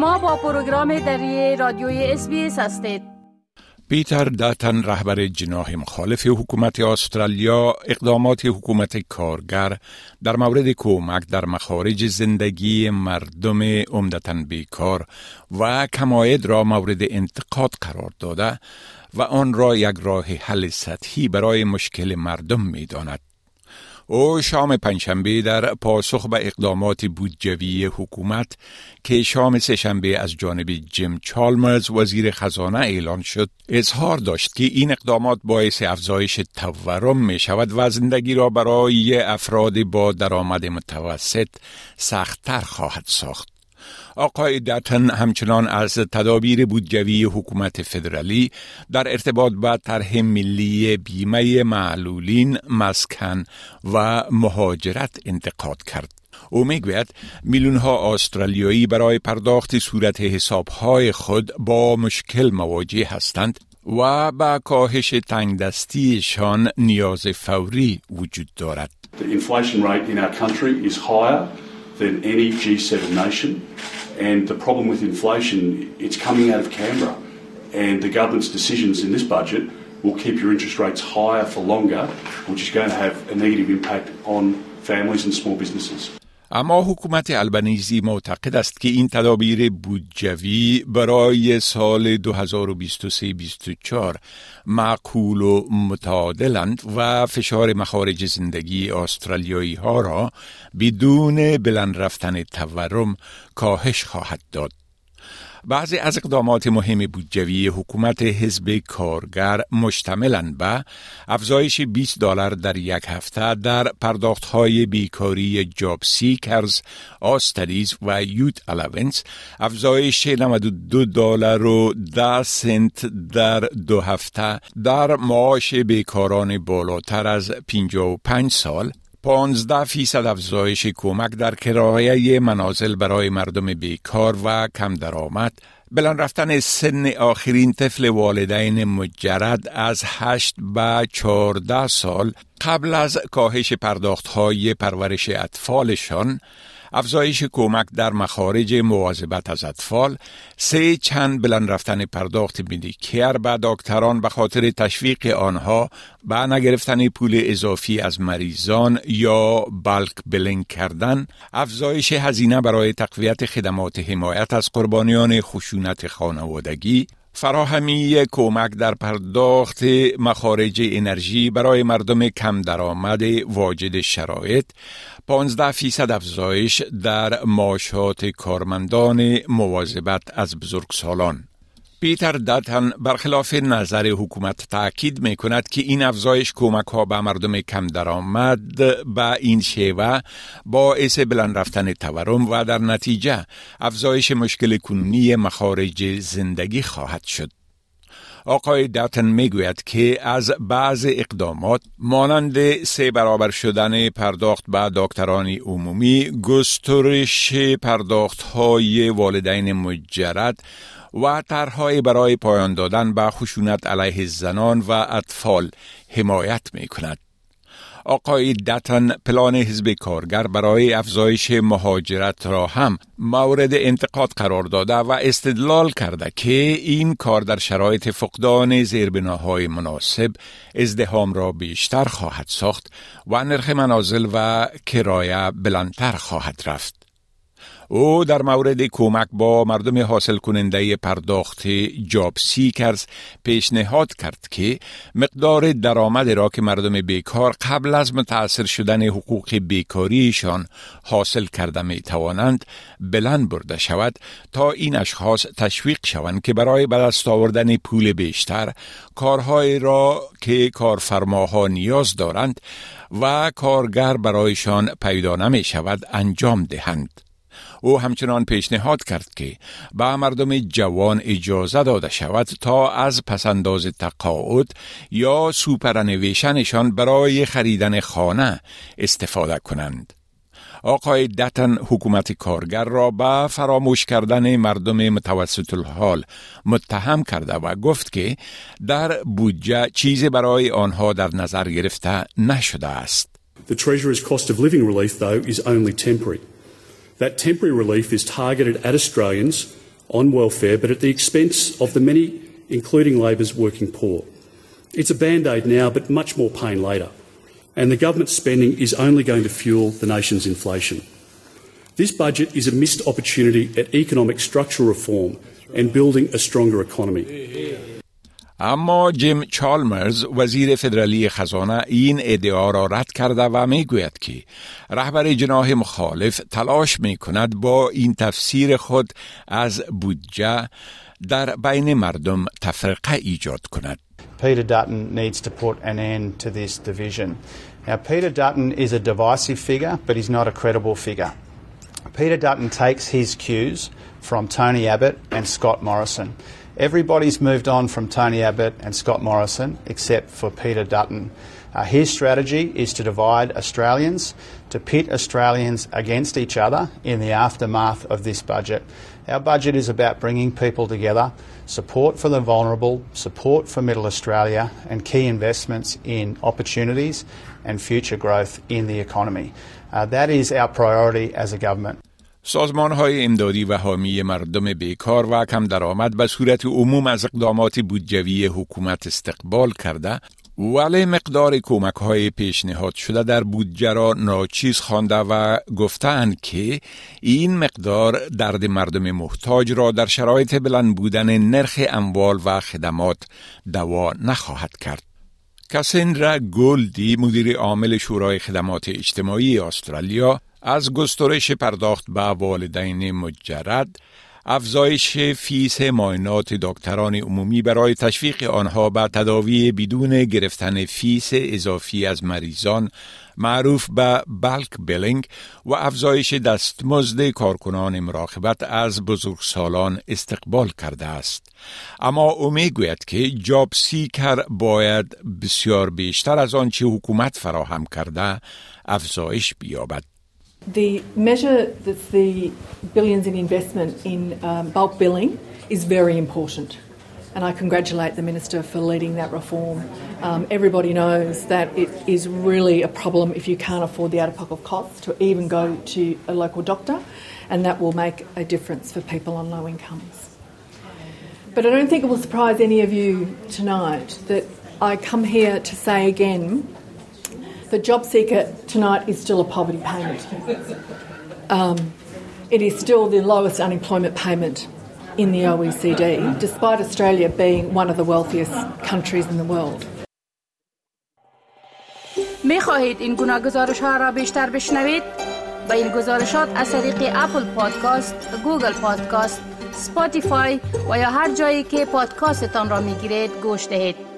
شما با پروگرام دری رادیوی SBS هستید پیتر داتن رهبر جناح مخالف حکومت استرالیا اقدامات حکومت کارگر در مورد کمک در مخارج زندگی مردم عمدتا بیکار و کم‌عاید را مورد انتقاد قرار داده و آن را یک راه حل سطحی برای مشکل مردم می داند. او شام پنجشنبه در پاسخ به اقدامات بودجوی حکومت که شام سهشنبه از جانب جیم چالمرز وزیر خزانه اعلان شد اظهار داشت که این اقدامات باعث افزایش تورم می شود و زندگی را برای افراد با درآمد متوسط سختتر خواهد ساخت. آقای داتن همچنان از تدابیر بودجوی حکومت فدرالی در ارتباط با طرح ملی بیمه معلولین مسکن و مهاجرت انتقاد کرد. او می‌گوید میلیون ها استرالیایی برای پرداخت صورت حساب های خود با مشکل مواجه هستند و با کاهش تنگ دستیشان نیاز فوری وجود دارد. The inflation rate in our country is higher than any G7 nation. And the problem with inflation, it's coming out of Canberra. And the government's decisions in this budget will keep your interest rates higher for longer, which is going to have a negative impact on families and small businesses. اما حکومت البنیزی معتقد است که این تدابیر بودجوی برای سال 2023-24 معقول و متعادلند و فشار مخارج زندگی استرالیایی ها را بدون بلند رفتن تورم کاهش خواهد داد. بعضی از اقدامات مهم بودجوی حکومت حزب کارگر مشتملند به افزایش 20 دلار در یک هفته در پرداخت های بیکاری JobSeeker، Austudy و Youth Allowance، افزایش 92 دلار و 10 سنت در دو هفته در معاش بیکاران بالاتر از 55 سال. 15 فیصد افزایش کمک در کرایه منازل برای مردم بیکار و کم درآمد. بلند رفتن سن آخرین طفل والدین مجرد از 8 به 14 سال قبل از کاهش پرداخت های پرورش اطفالشان افزایش کمک در مخارج مواظبت از اطفال سه چند بلند رفتن پرداخت مدیکر به دکتران به خاطر تشویق آنها به نگرفتن پول اضافی از مریضان یا بلک بلنگ کردن افزایش هزینه برای تقویت خدمات حمایت از قربانیان خشونت خانوادگی فراهمی کمک در پرداخت مخارج انرژی برای مردم کم درآمد واجد شرایط 15 فیصد افزایش در معاشات کارمندان مواظبت از بزرگسالان. پیتر داتن برخلاف نظر حکومت تاکید می کند که این افزایش کمک ها به مردم کم درآمد به این شیوه باعث بلند رفتن تورم و در نتیجه افزایش مشکل کنونی مخارج زندگی خواهد شد. آقای داتن می‌گوید که از بعض اقدامات مانند سه برابر شدن پرداخت به دکتران عمومی گسترش پرداخت های والدین مجرد و طرحهای برای پایان دادن به خشونت علیه زنان و اطفال حمایت می کند. آقای دتن پلان حزب کارگر برای افزایش مهاجرت را هم مورد انتقاد قرار داده و استدلال کرده که این کار در شرایط فقدان زیربناهای مناسب ازدهام را بیشتر خواهد ساخت و نرخ منازل و کرایه بلندتر خواهد رفت. او در مورد کمک با مردم حاصل کننده پرداخت جاب سیکرز پیشنهاد کرد که مقدار درآمد را که مردم بیکار قبل از متاثر شدن حقوق بیکاریشان حاصل کرده می توانند بلند برده شود تا این اشخاص تشویق شوند که برای به آوردن پول بیشتر کارهای را که کارفرماها نیاز دارند و کارگر برایشان پیدا نمی شود انجام دهند. او همچنان پیشنهاد کرد که به مردم جوان اجازه داده شود تا از پسنداز تقاعد یا سوپرنویشنشان برای خریدن خانه استفاده کنند. آقای دتن حکومت کارگر را به فراموش کردن مردم متوسط الحال متهم کرده و گفت که در بودجه چیزی برای آنها در نظر گرفته نشده است. The Treasurer's cost of living relief though is only temporary. That temporary relief is targeted at Australians on welfare, but at the expense of the many, including Labor's working poor. It's a band aid now, but much more pain later. And the government's spending is only going to fuel the nation's inflation. This budget is a missed opportunity at economic structural reform and building a stronger economy. اما جیم چالمرز وزیر فدرالی خزانه این ادعا را رد کرده و می گوید که رهبر جناح مخالف تلاش می کند با این تفسیر خود از بودجه در بین مردم تفرقه ایجاد کند. Peter Dutton needs to put an end to this division. Now, Peter Dutton is a divisive figure, but he's not a credible figure. Peter Dutton takes his cues from Tony Abbott and Scott Morrison. Everybody's moved on from Tony Abbott and Scott Morrison except for Peter Dutton. Uh, his strategy is to divide Australians, to pit Australians against each other in the aftermath of this budget. Our budget is about bringing people together, support for the vulnerable, support for Middle Australia, and key investments in opportunities and future growth in the economy. Uh, that is our priority as a government. سازمان های امدادی و حامی مردم بیکار و کم درآمد به صورت عموم از اقدامات بودجوی حکومت استقبال کرده ولی مقدار کمک های پیشنهاد شده در بودجه را ناچیز خوانده و گفتند که این مقدار درد مردم محتاج را در شرایط بلند بودن نرخ اموال و خدمات دوا نخواهد کرد. کسندرا گولدی مدیر عامل شورای خدمات اجتماعی استرالیا از گسترش پرداخت به والدین مجرد افزایش فیس معاینات دکتران عمومی برای تشویق آنها به تداوی بدون گرفتن فیس اضافی از مریضان معروف به bulk billing و افزایش دستمزد کارکنان مراقبت از بزرگسالان استقبال کرده است. اما او می‌گوید که JobSeeker باید بسیار بیشتر از آنچه حکومت فراهم کرده افزایش بیابد. The measure that's the billions in investment in um, bulk billing is very important. And I congratulate the Minister for leading that reform. Um, everybody knows that it is really a problem if you can't afford the out of pocket costs to even go to a local doctor, and that will make a difference for people on low incomes. But I don't think it will surprise any of you tonight that I come here to say again the job seeker tonight is still a poverty payment. Um, it is still the lowest unemployment payment in the OECD, despite Australia being one of the wealthiest countries in the world. می خواهید این گناه گزارش ها را بیشتر بشنوید؟ با این گزارشات از طریق اپل پادکاست، گوگل پادکاست، سپاتیفای و یا هر جایی که پادکاستتان را می گیرید گوش دهید.